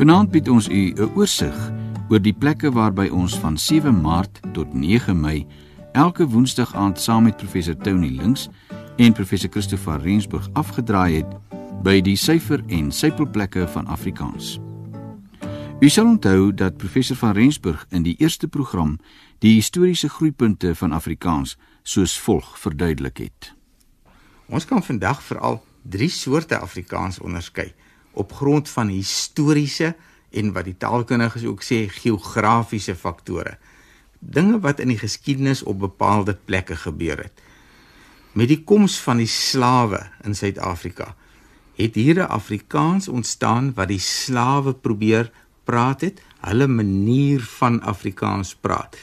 Vanaand bied ons u 'n oorsig oor die plekke waarby ons van 7 Maart tot 9 Mei elke woensdag aand saam met professor Tony Links en professor Christopher Rensburg afgedraai het by die syfer en sypelplekke van Afrikaans. U sal onthou dat professor van Rensburg in die eerste program die historiese groeipunte van Afrikaans soos volg verduidelik het. Ons kan vandag veral drie soorte Afrikaans onderskei op grond van historiese en wat die taalkundiges ook sê geografiese faktore. Dinge wat in die geskiedenis op bepaalde plekke gebeur het. Met die koms van die slawe in Suid-Afrika het hier 'n Afrikaans ontstaan wat die slawe probeer praat het, hulle manier van Afrikaans praat.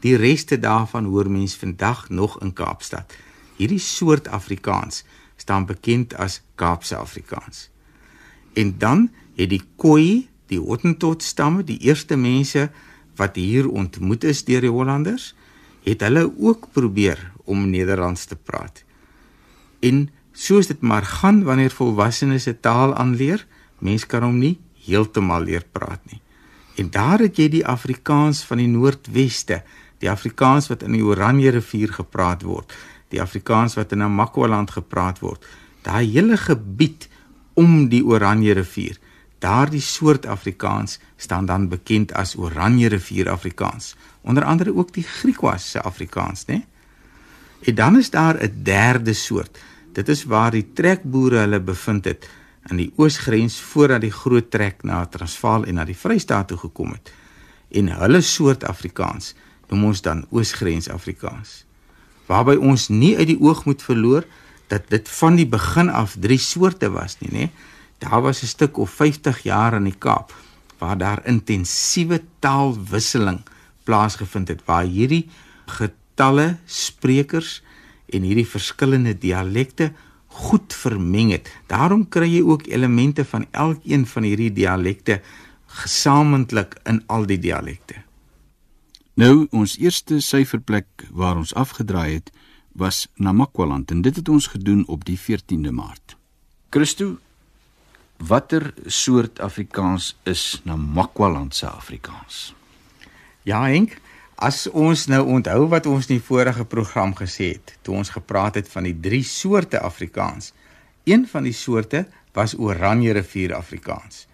Die reste daarvan hoor mens vandag nog in Kaapstad. Hierdie soort Afrikaans staan bekend as Kaapse Afrikaans. En dan het die Khoi, die Hottentot stamme, die eerste mense wat hier ontmoet is deur die Hollanders, het hulle ook probeer om Nederlands te praat. En soos dit maar gaan wanneer volwassenes 'n taal aanleer, mens kan hom nie heeltemal leer praat nie. En daar het jy die Afrikaans van die Noordweste, die Afrikaans wat in die Oranje rivier gepraat word, die Afrikaans wat in Namakwa-land gepraat word. Daai hele gebied om die Oranje rivier. Daardie soort Afrikaans staan dan bekend as Oranje rivier Afrikaans. Onder andere ook die Griekwas se Afrikaans, né? En dan is daar 'n derde soort. Dit is waar die trekboere hulle bevind het aan die oosgrens voordat die groot trek na Transvaal en na die Vrystaat toe gekom het. En hulle soort Afrikaans noem ons dan oosgrens Afrikaans. Waarby ons nie uit die oog moet verloor dat dit van die begin af drie soorte was nie, nê? Daar was 'n stuk of 50 jaar in die Kaap waar daar intensiewe taalwisseling plaasgevind het waar hierdie getalle sprekers en hierdie verskillende dialekte goed vermeng het. Daarom kry jy ook elemente van elkeen van hierdie dialekte gesamentlik in al die dialekte. Nou ons eerste syferplek waar ons afgedraai het was Namakwaland en dit het ons gedoen op die 14de Maart. Christo, watter soort Afrikaans is Namakwaland se Afrikaans? Ja, Henk, as ons nou onthou wat ons in die vorige program gesê het, toe ons gepraat het van die drie soorte Afrikaans. Een van die soorte was Oranje rivier Afrikaans.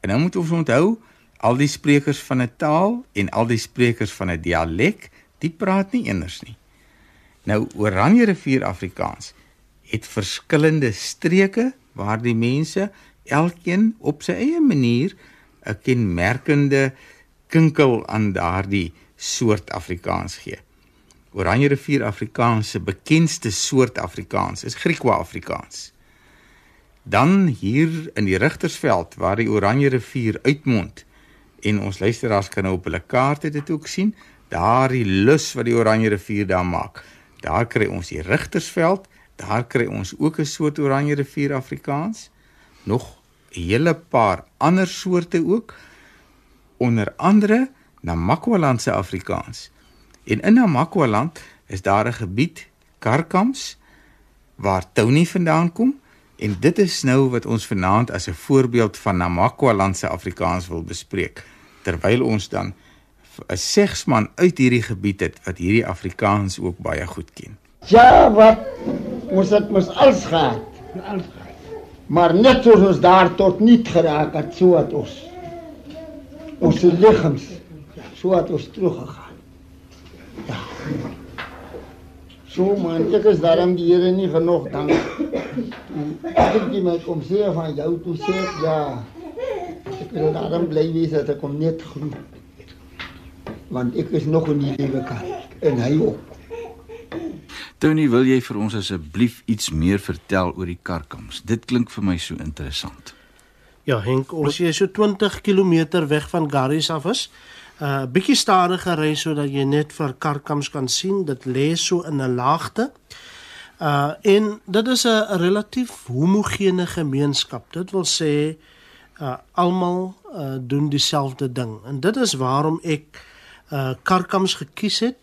En nou moet ons onthou al die sprekers van 'n taal en al die sprekers van 'n dialek, die praat nie eenders nie. Nou Oranje rivier Afrikaans het verskillende streke waar die mense elkeen op sy eie manier 'n kenmerkende kinkel aan daardie soort Afrikaans gee. Oranje rivier Afrikaans se bekendste soort Afrikaans is Griekwa Afrikaans. Dan hier in die Rigtersveld waar die Oranje rivier uitmond en ons luisteraars kan nou op hulle kaarte dit ook sien, daardie lus wat die Oranje rivier daar maak. Daar kry ons die Rigtersveld, daar kry ons ook 'n soort Oranje rivier Afrikaans, nog 'n hele paar ander soorte ook onder andere Namakwa-land se Afrikaans. En in Namakwa-land is daar 'n gebied Karkams waar Tony vandaan kom en dit is nou wat ons vanaand as 'n voorbeeld van Namakwa-land se Afrikaans wil bespreek terwyl ons dan 'n segsman uit hierdie gebied het wat hierdie Afrikaans ook baie goed ken. Ja, wat moes dit mos als gehad. Maar net soos ons daar tot nie geraak het, so het ons ons liggaams so het ons teruggegaan. Ja. So man, ek is daarom die Here nie genoeg dank. Ek het die my kom sê van jou toe sê ja. Ek wil daarom bly wees dat ek kom net groet want ek is nog in die lewe kan en hy ook. Tony, wil jy vir ons asseblief iets meer vertel oor die karkams? Dit klink vir my so interessant. Ja, Henk, ons is so 20 km weg van Garris af is. 'n uh, bietjie stadiger ry sodat jy net vir karkams kan sien. Dit lê so in 'n laagte. Uh en dit is 'n relatief homogene gemeenskap. Dit wil sê uh almal uh doen dieselfde ding. En dit is waarom ek uh Karkams gekies het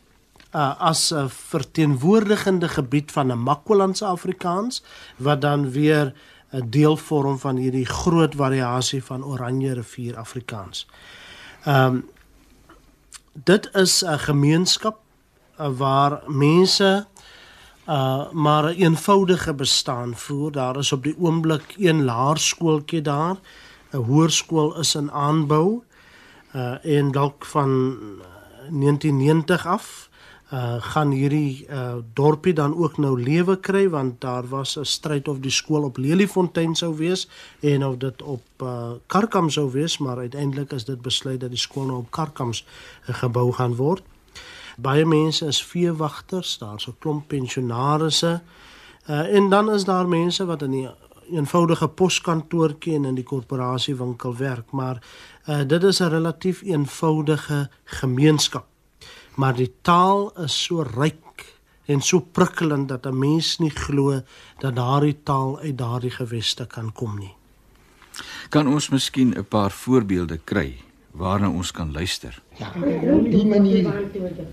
uh as 'n verteenwoordigende gebied van 'n Makwalandse Afrikaans wat dan weer 'n deel vorm van hierdie groot variasie van Oranje rivier Afrikaans. Ehm um, dit is 'n gemeenskap uh, waar mense uh maar 'n eenvoudige bestaan voer. Daar is op die oomblik een laerskooltjie daar. 'n Hoërskool is in aanbou. Uh en dalk van 1990 af uh gaan hierdie uh dorpie dan ook nou lewe kry want daar was 'n stryd of die skool op Lelifontein sou wees en of dit op uh Karkam sou wees maar uiteindelik is dit besluit dat die skool nou op Karkams uh, gebou gaan word. Baie mense is veewagters, daar's 'n klomp pensionaarsse. Uh en dan is daar mense wat in 'n eenvoudige poskantoortjie en in die korporasiewinkel werk, maar uh dit is 'n relatief eenvoudige gemeenskap maar die taal is so ryk en so prikkelend dat 'n mens nie glo dat daardie taal uit daardie geweste kan kom nie. Kan ons miskien 'n paar voorbeelde kry waarna ons kan luister? Ja, die manier.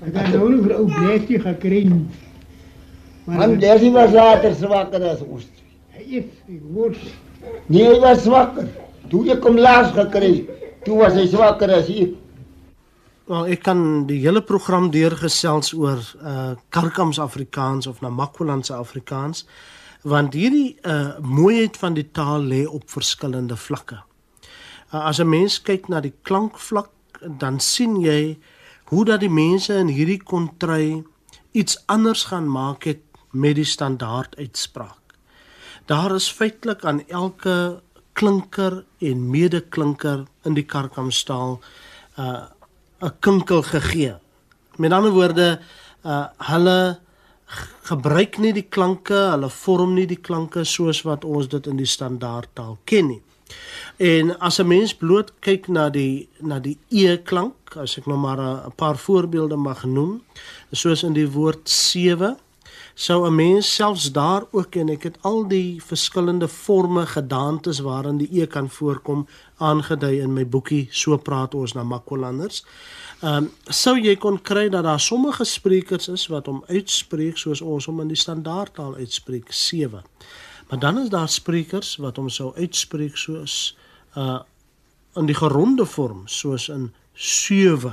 Ek het nou 'n ou blessie gekry. Man, Leslie was later swakker as ons. Hy is word Nee, hy was swakker. Toe ek hom laas gekry, toe was hy swakker as ek. Wel, ek kan die hele program deurgesels oor uh Karkams Afrikaans of Namakwalandse Afrikaans want hierdie uh mooiheid van die taal lê op verskillende vlakke. Uh, as 'n mens kyk na die klankvlak, dan sien jy hoe dat die mense in hierdie kontry iets anders gaan maak het met die standaard uitspraak. Daar is feitelik aan elke klinker en medeklinker in die Karkamstaal uh 'n kinkel gegee. Met ander woorde, uh hulle gebruik nie die klanke, hulle vorm nie die klanke soos wat ons dit in die standaardtaal ken nie. En as 'n mens bloot kyk na die na die e klank, as ek nou maar 'n paar voorbeelde mag noem, soos in die woord sewe, sou 'n mens selfs daar ook en ek het al die verskillende forme gedaantes waarin die e kan voorkom aangedui in my boekie So praat ons na Makwalanders. Ehm um, sou jy kon kry dat daar sommige sprekers is wat hom uitspreek soos ons hom in die standaardtaal uitspreek 7. Maar dan is daar sprekers wat hom sou uitspreek soos uh in die geronde vorm soos in 7.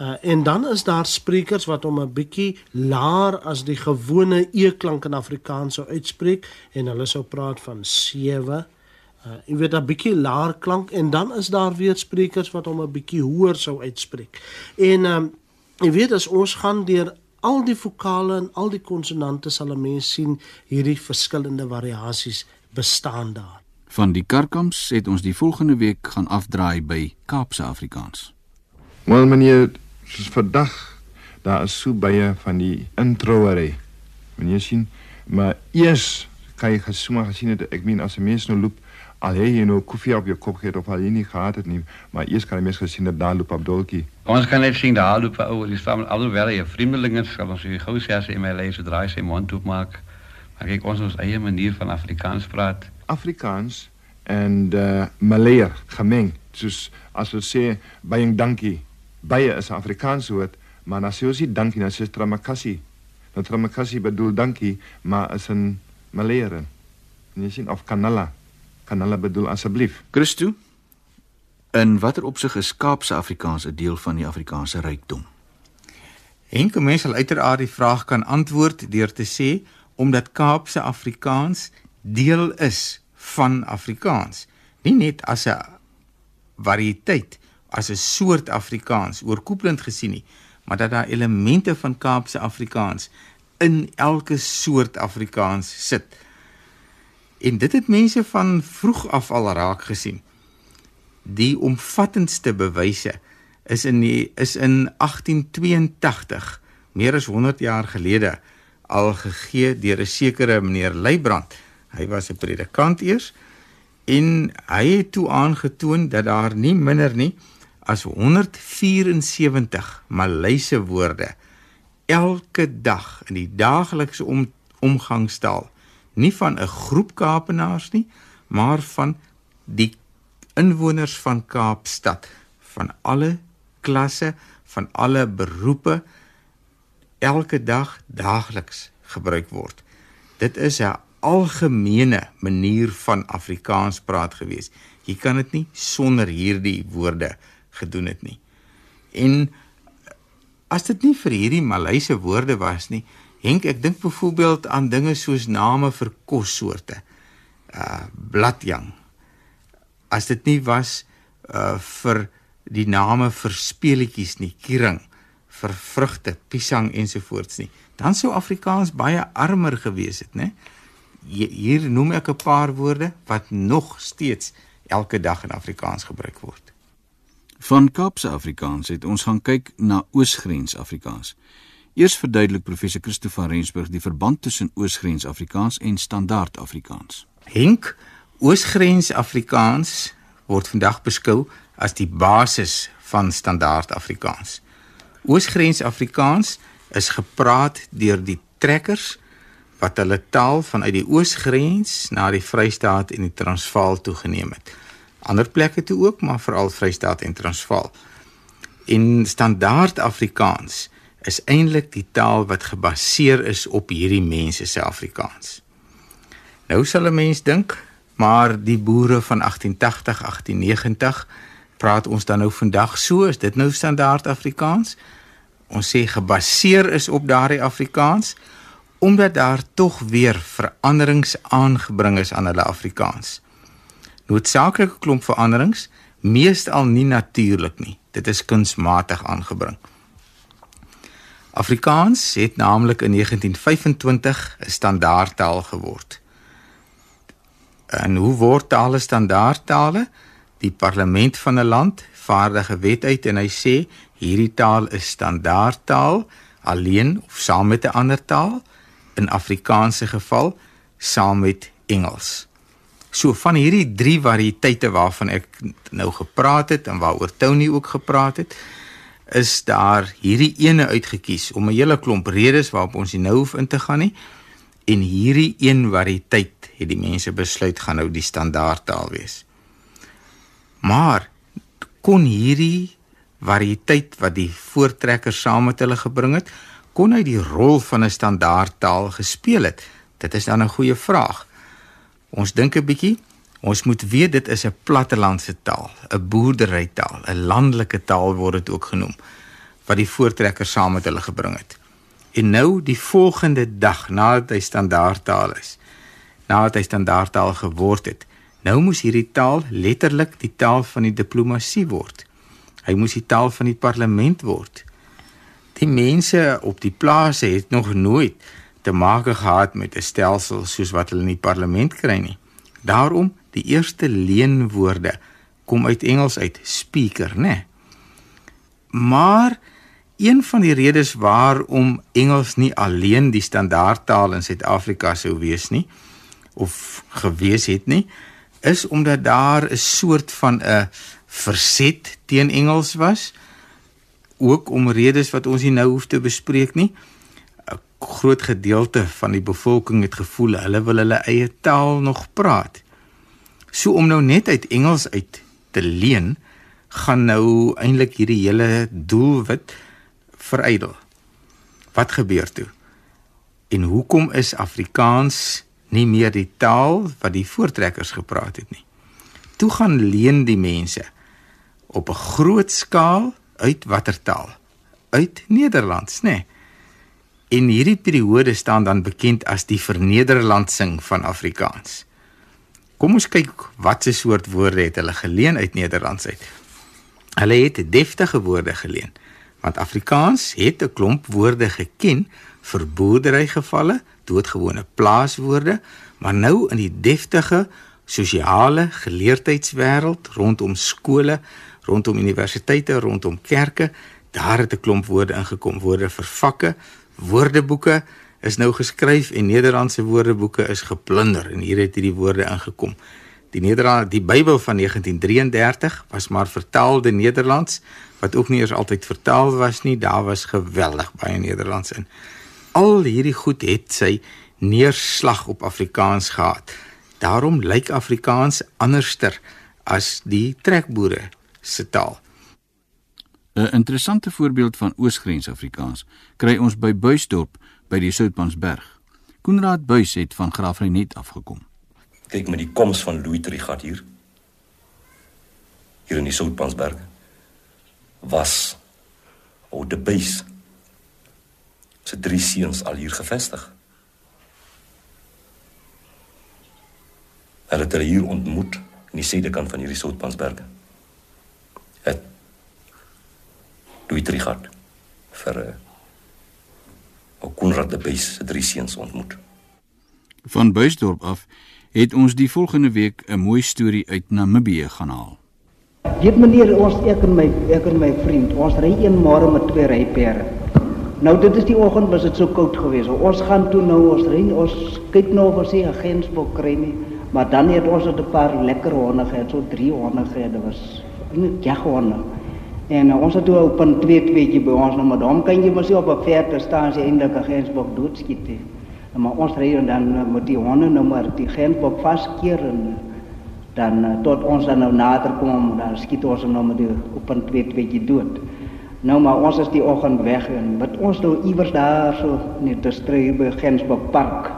Uh, en dan is daar sprekers wat hom 'n bietjie laer as die gewone e-klank in Afrikaans sou uitspreek en hulle sou praat van 7. Uh, jy weet 'n bietjie laer klank en dan is daar weer sprekers wat hom 'n bietjie hoër sou uitspreek. En um, jy weet as ons gaan deur al die vokale en al die konsonante sal 'n mens sien hierdie verskillende variasies bestaan daar. Van die Karkams het ons die volgende week gaan afdraai by Kaapse Afrikaans. Wel meneer, soos vandag, daar is so baie van die introuery. Meneer sien, maar eers kan jy gesoma gesien het ek meen as 'n mens nou loop al hy jy nou koffie op jou kop gehad of al jy nie gehad het nie, maar eers kan jy mens gesien dat daar loop op dolkie. Ons kan net sien daar loop 'n ou, die staan alhoewel hy 'n vreemdeling is, sal ons hier gou sê as hy my lees draai sy mond oop maak. Maar kyk ons ons eie manier van Afrikaans praat. Afrikaans en uh Maleer gemeng. Soos as ons sê baie dankie. Baie is 'n Afrikaanse woord, maar dan sê ons nie dankie, dan sê tramakassi. Nou tramakassi bedoel dankie, maar is 'n Maleer. En jy sien of kanala. Kanala bedoel asseblief. Christo, in watter opsig is Kaapse Afrikaans 'n deel van die Afrikaanse rykdom? Enke mens sal uiteraard die vraag kan antwoord deur te sê omdat Kaapse Afrikaans deel is van Afrikaans, nie net as 'n variëteit, as 'n soort Afrikaans oorkoepelend gesien nie, maar dat daar elemente van Kaapse Afrikaans in elke soort Afrikaans sit. En dit het mense van vroeg af al raak gesien. Die omvattendste bewyse is in die, is in 1882, meer as 100 jaar gelede, al gegee deur 'n sekere meneer Leibrand. Hy was 'n predikant eers en hy het toe aangetoon dat daar nie minder nie as 174 Malayse woorde elke dag in die daaglikse om, omgangstaal nie van 'n groep Kaapenaars nie, maar van die inwoners van Kaapstad van alle klasse, van alle beroepe elke dag daagliks gebruik word. Dit is 'n algemene manier van Afrikaans praat gewees. Jy kan dit nie sonder hierdie woorde gedoen het nie. En as dit nie vir hierdie Malayse woorde was nie, Henk, ek dink byvoorbeeld aan dinge soos name vir kossoorte. Uh bladjang. As dit nie was uh vir die name vir speelietjies nie, kiering, vir vrugte, piesang ensovoorts nie, dan sou Afrikaans baie armer gewees het, né? Hier noem ek 'n paar woorde wat nog steeds elke dag in Afrikaans gebruik word. Van Kaapse Afrikaans het ons gaan kyk na Oosgrens Afrikaans. Eers verduidelik professor Christo van Rensburg die verband tussen Oosgrens Afrikaans en Standaard Afrikaans. Henk, Oosgrens Afrikaans word vandag beskou as die basis van Standaard Afrikaans. Oosgrens Afrikaans is gepraat deur die trekkers wat hulle taal vanuit die oosgrens na die Vrystaat en die Transvaal toegeneem het. Ander plekke toe ook, maar veral Vrystaat en Transvaal. In standaard Afrikaans is eintlik die taal wat gebaseer is op hierdie mense se Afrikaans. Nou sal 'n mens dink, maar die boere van 1880, 1890 praat ons dan nou vandag so, is dit nou standaard Afrikaans? Ons sê gebaseer is op daardie Afrikaans omdat daar tog weer veranderings aangebring is aan hulle Afrikaans. Noodsaaklike klomp veranderings, meestal nie natuurlik nie. Dit is kunsmatig aangebring. Afrikaans het naamlik in 1925 'n standaardtaal geword. En hoe word tale standaardtale? Die parlement van 'n land vaardig 'n wet uit en hy sê hierdie taal is standaardtaal alleen of saam met 'n ander taal in Afrikaanse geval saam met Engels. So van hierdie drie variëteite waarvan ek nou gepraat het en waaroor Tony ook gepraat het, is daar hierdie ene uitget kies om 'n hele klomp redes waarop ons nie nou hoef in te gaan nie. En hierdie een variëteit het die mense besluit gaan nou die standaardtaal wees. Maar kon hierdie variëteit wat die voortrekkers saam met hulle gebring het, kon hy die rol van 'n standaardtaal gespeel het? Dit is dan 'n goeie vraag. Ons dink 'n bietjie. Ons moet weet dit is 'n plattelandse taal, 'n boerderytaal, 'n landelike taal word dit ook genoem wat die voortrekkers saam met hulle gebring het. En nou die volgende dag nadat hy standaardtaal is, nadat hy standaardtaal geword het, nou moes hierdie taal letterlik die taal van die diplomatie word. Hy moes die taal van die parlement word. Die mense op die plase het nog nooit te maak gehad met 'n stelsel soos wat hulle in die parlement kry nie. Daarom die eerste leenwoorde kom uit Engels uit speaker, né? Maar een van die redes waarom Engels nie alleen die standaardtaal in Suid-Afrika sou wees nie of gewees het nie, is omdat daar 'n soort van 'n verset teen Engels was ook om redes wat ons nie nou hoef te bespreek nie. Groot gedeelte van die bevolking het gevoel hulle wil hulle eie taal nog praat. So om nou net uit Engels uit te leen, gaan nou eintlik hierdie hele doelwit verydel. Wat gebeur toe? En hoekom is Afrikaans nie meer die taal wat die voortrekkers gepraat het nie? Toe gaan leen die mense op 'n groot skaal uit watter taal? Uit Nederlands, nê? Nee. En hierdie periode staan dan bekend as die vernederlandsing van Afrikaans. Kom ons kyk watse soort woorde het hulle geleen uit Nederlands uit. Hulle het deftige woorde geleen, want Afrikaans het 'n klomp woorde geken vir boerderygevalle, doodgewone plaaswoorde, maar nou in die deftige sosiale geleerdheidswêreld rondom skole rondom universiteite, rondom kerke, daar het 'n klomp woorde ingekom, woorde vir vakke, woordeboeke is nou geskryf en Nederlandse woordeboeke is geplunder en hier het hierdie woorde ingekom. Die Nederland die Bybel van 1933 was maar vertaalde Nederlands wat ook nie eers altyd vertaal was nie, daar was geweldig baie Nederlands in. Al hierdie goed het sy neerslag op Afrikaans gehad. Daarom lyk Afrikaans anderster as die trekboere se taal. 'n Interessante voorbeeld van Oosgrens Afrikaans kry ons by Buisdorp by die Soutpansberg. Koenraad Buys het van Graafrenet afgekom. Kyk met die koms van Louis Trigat hier. Hier in die Soutpansberg was ou de Buys se drie seuns al hier gevestig. Hulle het hulle hier ontmoet in die suidekant van hierdie Soutpansberge. Het Louis Trigat vir uh, ou Konrad de Buys se drie seuns ontmoet. Van Buysdorp af het ons die volgende week 'n mooi storie uit Namibië gaan haal. Dit meneer ons ek en my ek en my vriend, ons ry een môre met twee rypere. Nou dit is die oggend was dit so koud geweest. Ons gaan toe nou ons ry ons kyk nou of ons se agensbok kry nie, maar dan het ons 'n paar lekker honde gehad, so 3 honde gehad. Dit was net jaghonde. En uh, ons het toe op 'n twee tweetjie by ons nou maar dan kan jy mos op 'n verte staan as jy eintlik 'n gensbok doodskiet. En maar ons ry dan uh, moet die honde nou maar die gensbok vaskeer en dan uh, tot ons dan nou nader kom dan skiet ons hom nou met die op 'n twee tweetjie dood. Nou maar ons is die oggend weg en wat ons nou iewers daar so net te stry by Gensbok Park.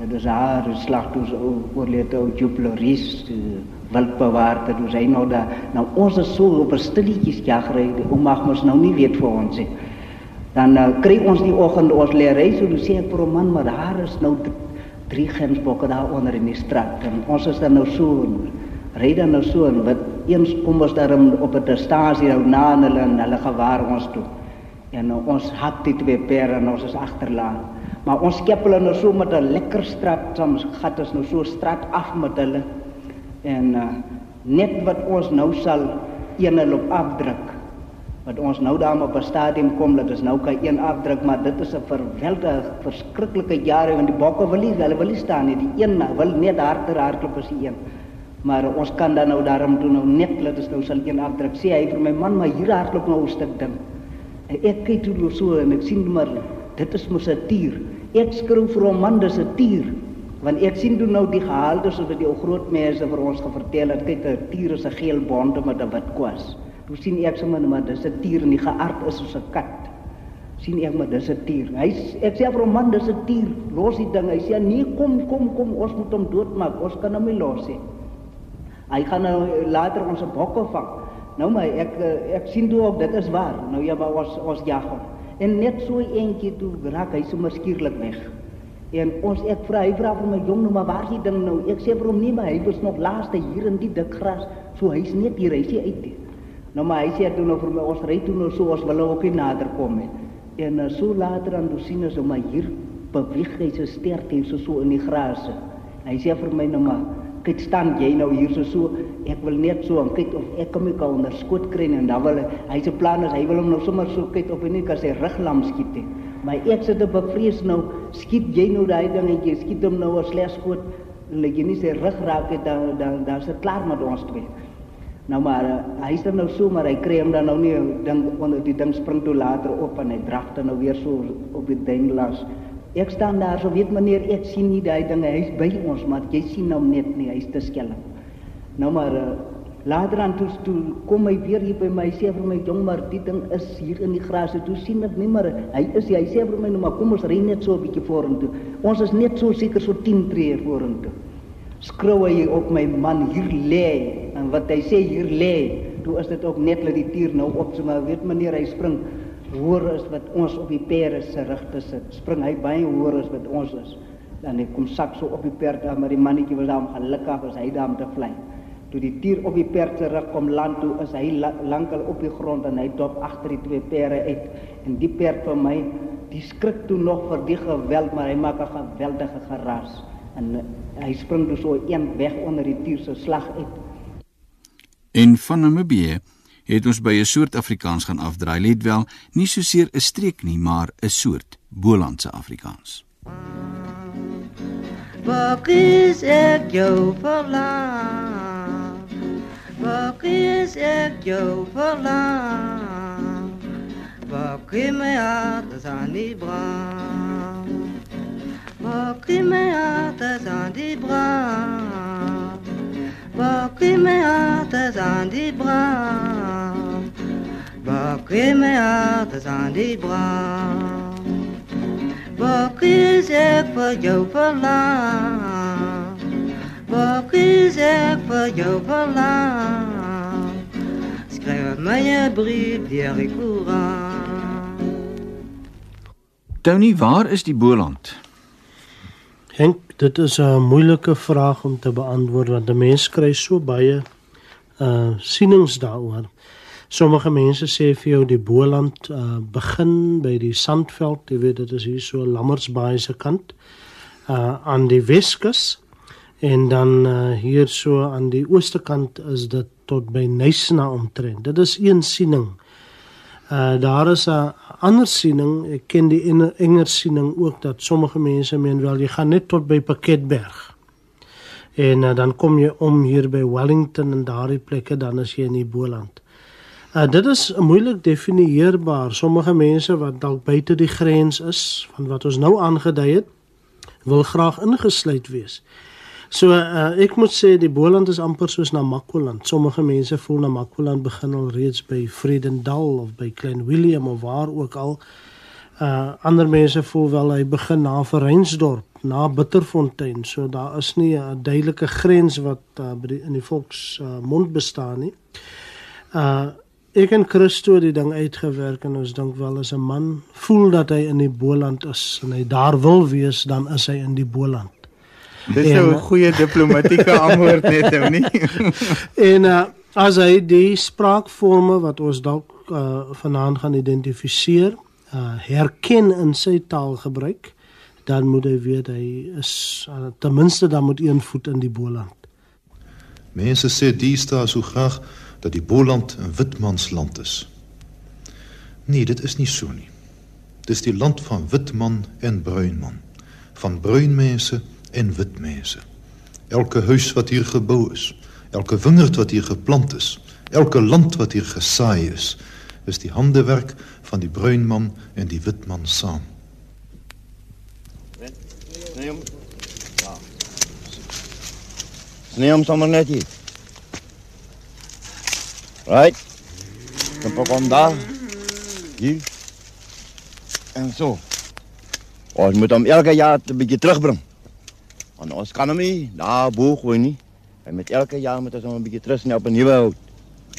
Dit is haar slagtoes oorlede ou Jupleris. Uh, wildbewaarder, hoe sy nou daar. Nou ons is so op 'n stilletjies jagry, ou mag mos nou nie weet vir ons nie. Dan uh, kry ons die oggend ons lê ry so hoe sê ek vir 'n man, maar daar is nou drie gensbokke daar onder in die straat en ons is dan nou so ry dan nou so en wat eens kom ons daar op 'n stasie nou na hulle en hulle gewaar ons toe. En uh, ons hak die twee pere en ons is agterlaan. Maar ons skep hulle nou so met 'n lekker straat, soms gat ons nou so straat af met hulle en uh, net wat ons nou sal een op afdruk. Wat ons nou daar op 'n stadium kom dat is nou kan een afdruk maar dit is 'n verwelde verskriklike jare want die bokke wil nie hulle wil nie staan nie. Die een wil net harder hardloop as die een. Maar ons kan dan nou daarom doen nou net dat is nou sal een afdruk. Sê hy vir my man maar hier hardloop nou 'n stuk ding. En ek kyk toe so en ek sien maar dit is mos 'n tier. Ek skryf vir hom man dis 'n tier Want ek sien doen nou die gehalte so dat die ou groot mense vir ons gevertel het kyk 'n tier is 'n geel bonde met 'n wit kwas. Toe sien ek sommer maar dis 'n tier en die geaard is soos 'n kat. sien ek maar dis 'n tier. Hy ek sê vir hom man dis 'n tier. Los die ding. Hy sê nee kom kom kom ons moet hom doodmaak. Ons kan hom nie los nie. Hy gaan nou later ons bokke vang. Nou maar ek ek sien toe ook dit is waar. Nou ja maar ons ons jag hom. En net so eentjie toe raak hy sommer skielik weg. En ons ek vra hy vra vir my jong nou maar waar is die ding nou? Ek sê vir hom nee maar hy was nog laaste hier in die dik gras. So hy's net hier, hy sê uit. Nou maar hy sê toe nou vir my ons ry toe nou so ons wil ook nie nader kom nie. En uh, so later aan dosine so maar hier beweeg hy se stert hier so so in die gras. Hy sê vir my nou maar kyk staan jy nou hier so so ek wil net so en kyk of ek ek kan onder skoot kry en dan wil hy se plan is hy wil hom nou sommer so kyk of hy nie kan sy ruglam skiet nie. Maar ek sit op bevrees nou, skiet jy nou daai dingetjie, skiet hom nou 'n sleskoot, lê jy nie sy rug raak het dan dan dan dit klaar met ons twee. Nou maar uh, hy dan nou so maar hy kry hom dan nou nie ding onder die ding spring toe later op en hy draf dan nou weer so op die ding las. Ek staan daar so weet meneer ek sien nie daai dinge hy's by ons maar jy sien hom net nie hy's te skelm. Nou maar uh, Later aan toe, toe kom hy weer hier by my sê vir my jong maar die ding is hier in die gras. Toe sien ek nie maar hy is hy sê vir my nou maar kom ons ry net so 'n bietjie vorentoe. Ons is net so seker so 10 tree vorentoe. Skreeu hy op my man hier lê en wat hy sê hier lê. Toe is dit ook net dat die tier nou op so maar weet meneer hy spring hoor is wat ons op die perde se rug te sit. Spring hy baie hoor is wat ons is. Dan hy kom sak so op die perde maar die mannetjie was daar om gelukkig as hy daar om te vlieg. Toe die dier op die perd terug kom land toe, is hy lankal op die grond en hy dop agter die twee perde uit. En die perd vir my, die skrik toe nog vir die geweld, maar hy maak 'n geweldige geraas en uh, hy spring toe so een weg onder die dier se slag uit. En van Namibië het ons by 'n soort Afrikaans gaan afdraai, let wel, nie soseer 'n streek nie, maar 'n soort Bolandse Afrikaans. Wat is ek jou verlang? Waar is ek jou verlang? Waar kry my hart as aan die brand? Waar kry my hart as aan die brand? Waar kry my hart as aan die brand? Waar kry my hart as aan die brand? Wat is ek vir jou verlang? Jou verlang? Skryf my 'n brief deur die koerant. Tony, waar is die Boland? Henk, dit is 'n moeilike vraag om te beantwoord want 'n mens kry so baie uh sienings daaroor. Sommige mense sê vir jou die Boland uh begin by die Sandveld, jy weet dit is hier so Lammersbaai se kant uh aan die Weskus en dan uh hier so aan die ooste kant is dit tot by Nysna omtrent. Dit is een siening. Uh daar is 'n ander siening, ek ken die enger siening ook dat sommige mense meen wel jy gaan net tot by Pakketberg. En uh, dan kom jy om hier by Wellington en daardie plekke dan as jy in die Boland. Uh dit is moeilik definieerbaar. Sommige mense wat dalk buite die grens is van wat ons nou aangedui het, wil graag ingesluit wees. So uh, ek moet sê die Boland is amper soos Namakwaland. Sommige mense voel Namakwaland begin al reeds by Vredendal of by Klein Willem of waar ook al. Uh ander mense voel wel hy begin na Vereinsdorp, na Bitterfontein. So daar is nie 'n duidelike grens wat uh, die, in die volks uh, mond bestaan nie. Uh ek en Christo die ding uitgewerk en ons dink wel as 'n man voel dat hy in die Boland is en hy daar wil wees, dan is hy in die Boland. Dis nou 'n goeie diplomatieke antwoord net ou nie. en uh, as hy die spraakforme wat ons dalk uh, vanaand gaan identifiseer, uh, herken in sy taal gebruik, dan moet hy weet hy is uh, ten minste dan moet een voet in die Boland. Mense sê deesdae so graag dat die Boland 'n witmansland is. Nee, dit is nie so nie. Dis die land van witman en bruinman, van bruinmense en wit mense. Elke huis wat hier gebou is, elke wingerd wat hier geplant is, elke land wat hier gesaai is, is die handewerk van die bruin man en die wit man saam. Nee, om. Ja. Net hier. Right. Dan kom daar. Hier. En zo. Ons moet hem elke jaar een beetje terugbrengen. Want ons kan hom nie daar bo gooi nie. En met elke jaar moet ons hom 'n bietjie terug sny op 'n nuwe hout.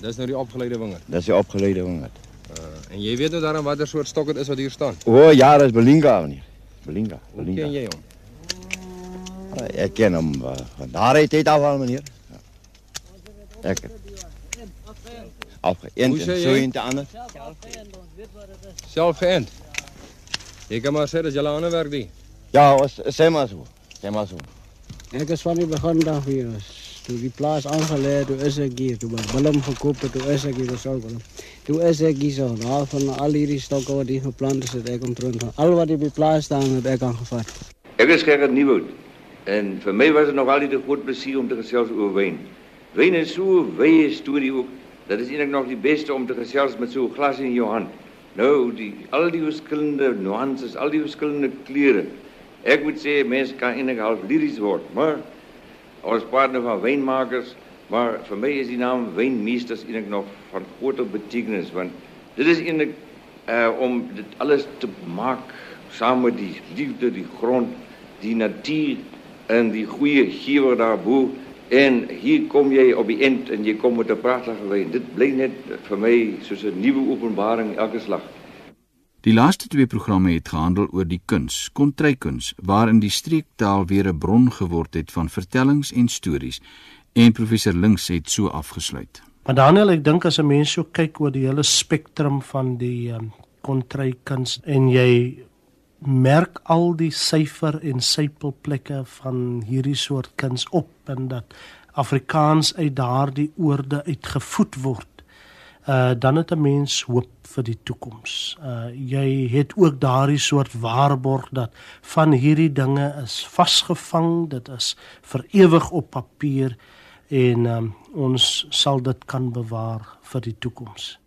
Dis nou die opgeleide wingerd. Dis die opgeleide wingerd. Uh, en jy weet nou daarom watter soort stok dit is wat hier staan. O oh, ja, dis Belinga meneer. Belinga. Hoe ken jy hom? Uh, ek ken hom uh, van daar uit het af al meneer. Ja. Ek Afgeënt en so in te ander. Self geënt. Jy kan maar sê dis julle ander werk die. Ja, ons sê maar so. Maar so. Ek is van die begin af hier. Toe die plaas aangelê toe is ek hier. Toe by Willem gekoop toe is ek hier gesou Willem. Toe is ek hier so. Daar van al hierdie stokke wat hier geplant is, het ek omtrent van al wat hier by plaas staan, het ek aangevat. Ek is Gerard Nieuwoud. En vir my was dit nog altyd 'n groot plesier om te gesels oor wyn. Wyn is so 'n wye storie ook. Dat is eintlik nog die beste om te gesels met so 'n glas in jou hand. Nou, die al die verskillende nuances, al die verskillende kleure. Ek moet sê mense kan eintlik half liries word, maar ons praat nou van wynmakers, maar vir my is die naam wynmeesters eintlik nog van groter betekenis want dit is eintlik uh om dit alles te maak saam met die liefde, die grond, die natuur en die goeie gewer daarbo en hier kom jy op die end en jy kom met 'n pragtige wyn. Dit bly net vir my soos 'n nuwe openbaring elke slag. Die laaste twee programme het gehandel oor die kuns, kontrykuns, waarin die streektaal weer 'n bron geword het van vertellings en stories en professor Links het so afgesluit. Maar Daniel, ek dink as 'n mens so kyk oor die hele spektrum van die um, kontrykuns en jy merk al die syfer en sypelplekke van hierdie soort kuns op en dat Afrikaans uit daardie oorde uitgevoed word uh dan het 'n mens hoop vir die toekoms. Uh jy het ook daardie soort waarborg dat van hierdie dinge is vasgevang, dit is vir ewig op papier en um, ons sal dit kan bewaar vir die toekoms.